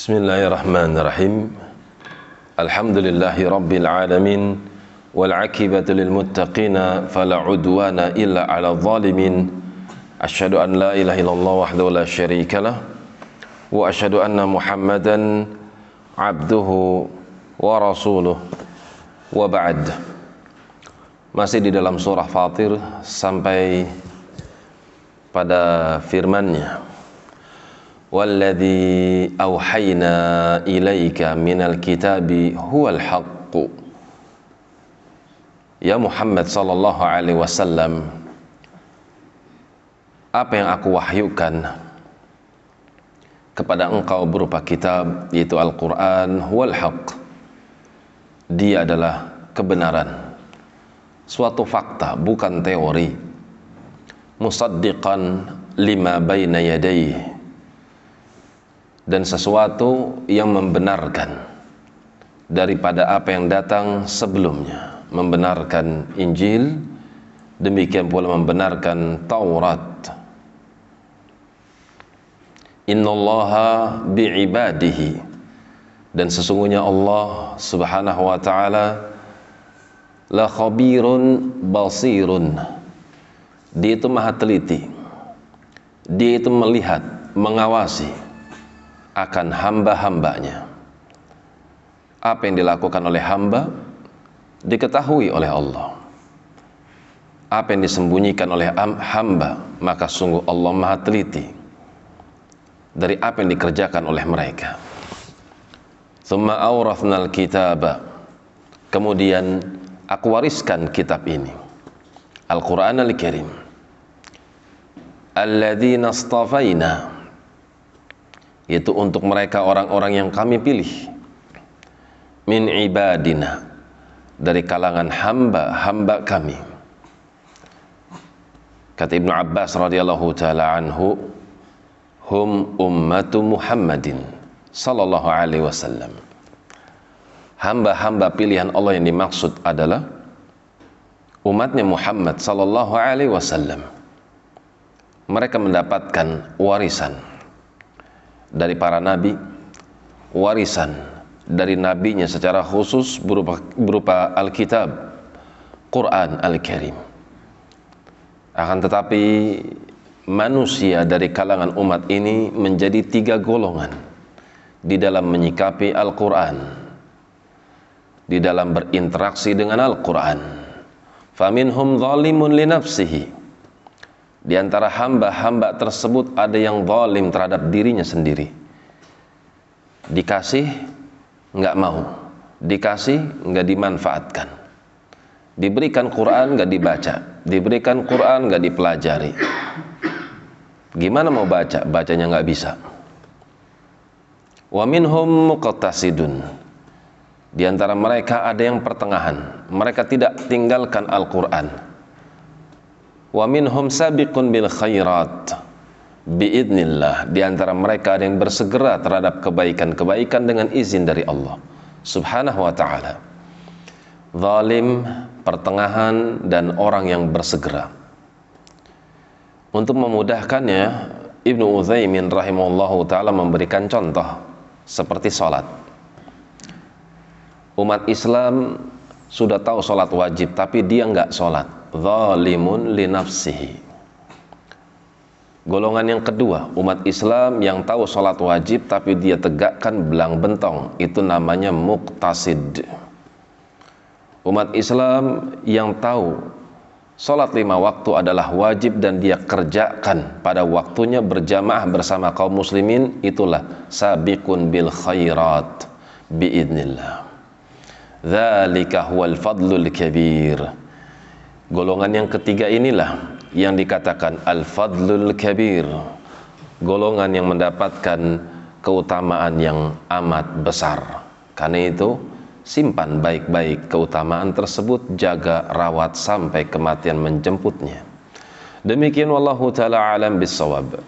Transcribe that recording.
بسم الله الرحمن الرحيم الحمد لله رب العالمين والعاقبة للمتقين فلا عدوان إلا على الظالمين أشهد أن لا إله إلا الله وحده لا شريك له وأشهد أن محمدا عبده ورسوله وبعد masih di dalam surah Fatir sampai pada firman-Nya. والذي أوحينا إليك من الكتاب هو الحق Ya Muhammad sallallahu alaihi wasallam apa yang aku wahyukan kepada engkau berupa kitab yaitu Al-Qur'an huwal haq dia adalah kebenaran suatu fakta bukan teori musaddiqan lima baina yadayhi dan sesuatu yang membenarkan daripada apa yang datang sebelumnya. Membenarkan Injil demikian pula membenarkan Taurat. Innallaha bi'ibadihi. Dan sesungguhnya Allah subhanahu wa ta'ala la khabirun basirun. Dia itu maha teliti. Dia itu melihat mengawasi akan hamba-hambanya. Apa yang dilakukan oleh hamba diketahui oleh Allah. Apa yang disembunyikan oleh hamba, maka sungguh Allah Maha teliti dari apa yang dikerjakan oleh mereka. Thumma awrathna al-kitaba. Kemudian aku wariskan kitab ini. Al-Qur'an Al-Karim. Alladzina yaitu untuk mereka orang-orang yang kami pilih. Min ibadina. Dari kalangan hamba-hamba kami. Kata Ibnu Abbas radhiyallahu taala anhu hum ummatu Muhammadin sallallahu alaihi wasallam. Hamba-hamba pilihan Allah yang dimaksud adalah umatnya Muhammad sallallahu alaihi wasallam. Mereka mendapatkan warisan dari para nabi, warisan dari nabinya secara khusus berupa, berupa Alkitab, Quran Al-Karim. Akan tetapi manusia dari kalangan umat ini menjadi tiga golongan di dalam menyikapi Al-Quran, di dalam berinteraksi dengan Al-Quran. Faminhum zalimun li di antara hamba-hamba tersebut ada yang zalim terhadap dirinya sendiri. Dikasih nggak mau, dikasih nggak dimanfaatkan. Diberikan Quran nggak dibaca, diberikan Quran nggak dipelajari. Gimana mau baca? Bacanya nggak bisa. Wa minhum muqtasidun. Di antara mereka ada yang pertengahan. Mereka tidak tinggalkan Al-Quran wa minhum sabiqun bil khairat. Biidnillah. Di antara mereka ada yang bersegera terhadap kebaikan-kebaikan dengan izin dari Allah subhanahu wa ta'ala. Zalim pertengahan dan orang yang bersegera. Untuk memudahkannya Ibnu Utsaimin rahimahullahu taala memberikan contoh seperti salat. Umat Islam sudah tahu salat wajib tapi dia enggak salat zalimun li nafsihi. Golongan yang kedua umat Islam yang tahu sholat wajib tapi dia tegakkan belang bentong itu namanya muqtasid. Umat Islam yang tahu sholat lima waktu adalah wajib dan dia kerjakan pada waktunya berjamaah bersama kaum muslimin itulah sabiqun bil khairat biidnillah dzalika huwal fadlul kabir Golongan yang ketiga inilah yang dikatakan al-fadlul kabir. Golongan yang mendapatkan keutamaan yang amat besar. Karena itu simpan baik-baik keutamaan tersebut, jaga rawat sampai kematian menjemputnya. Demikian wallahu taala alam bisawab.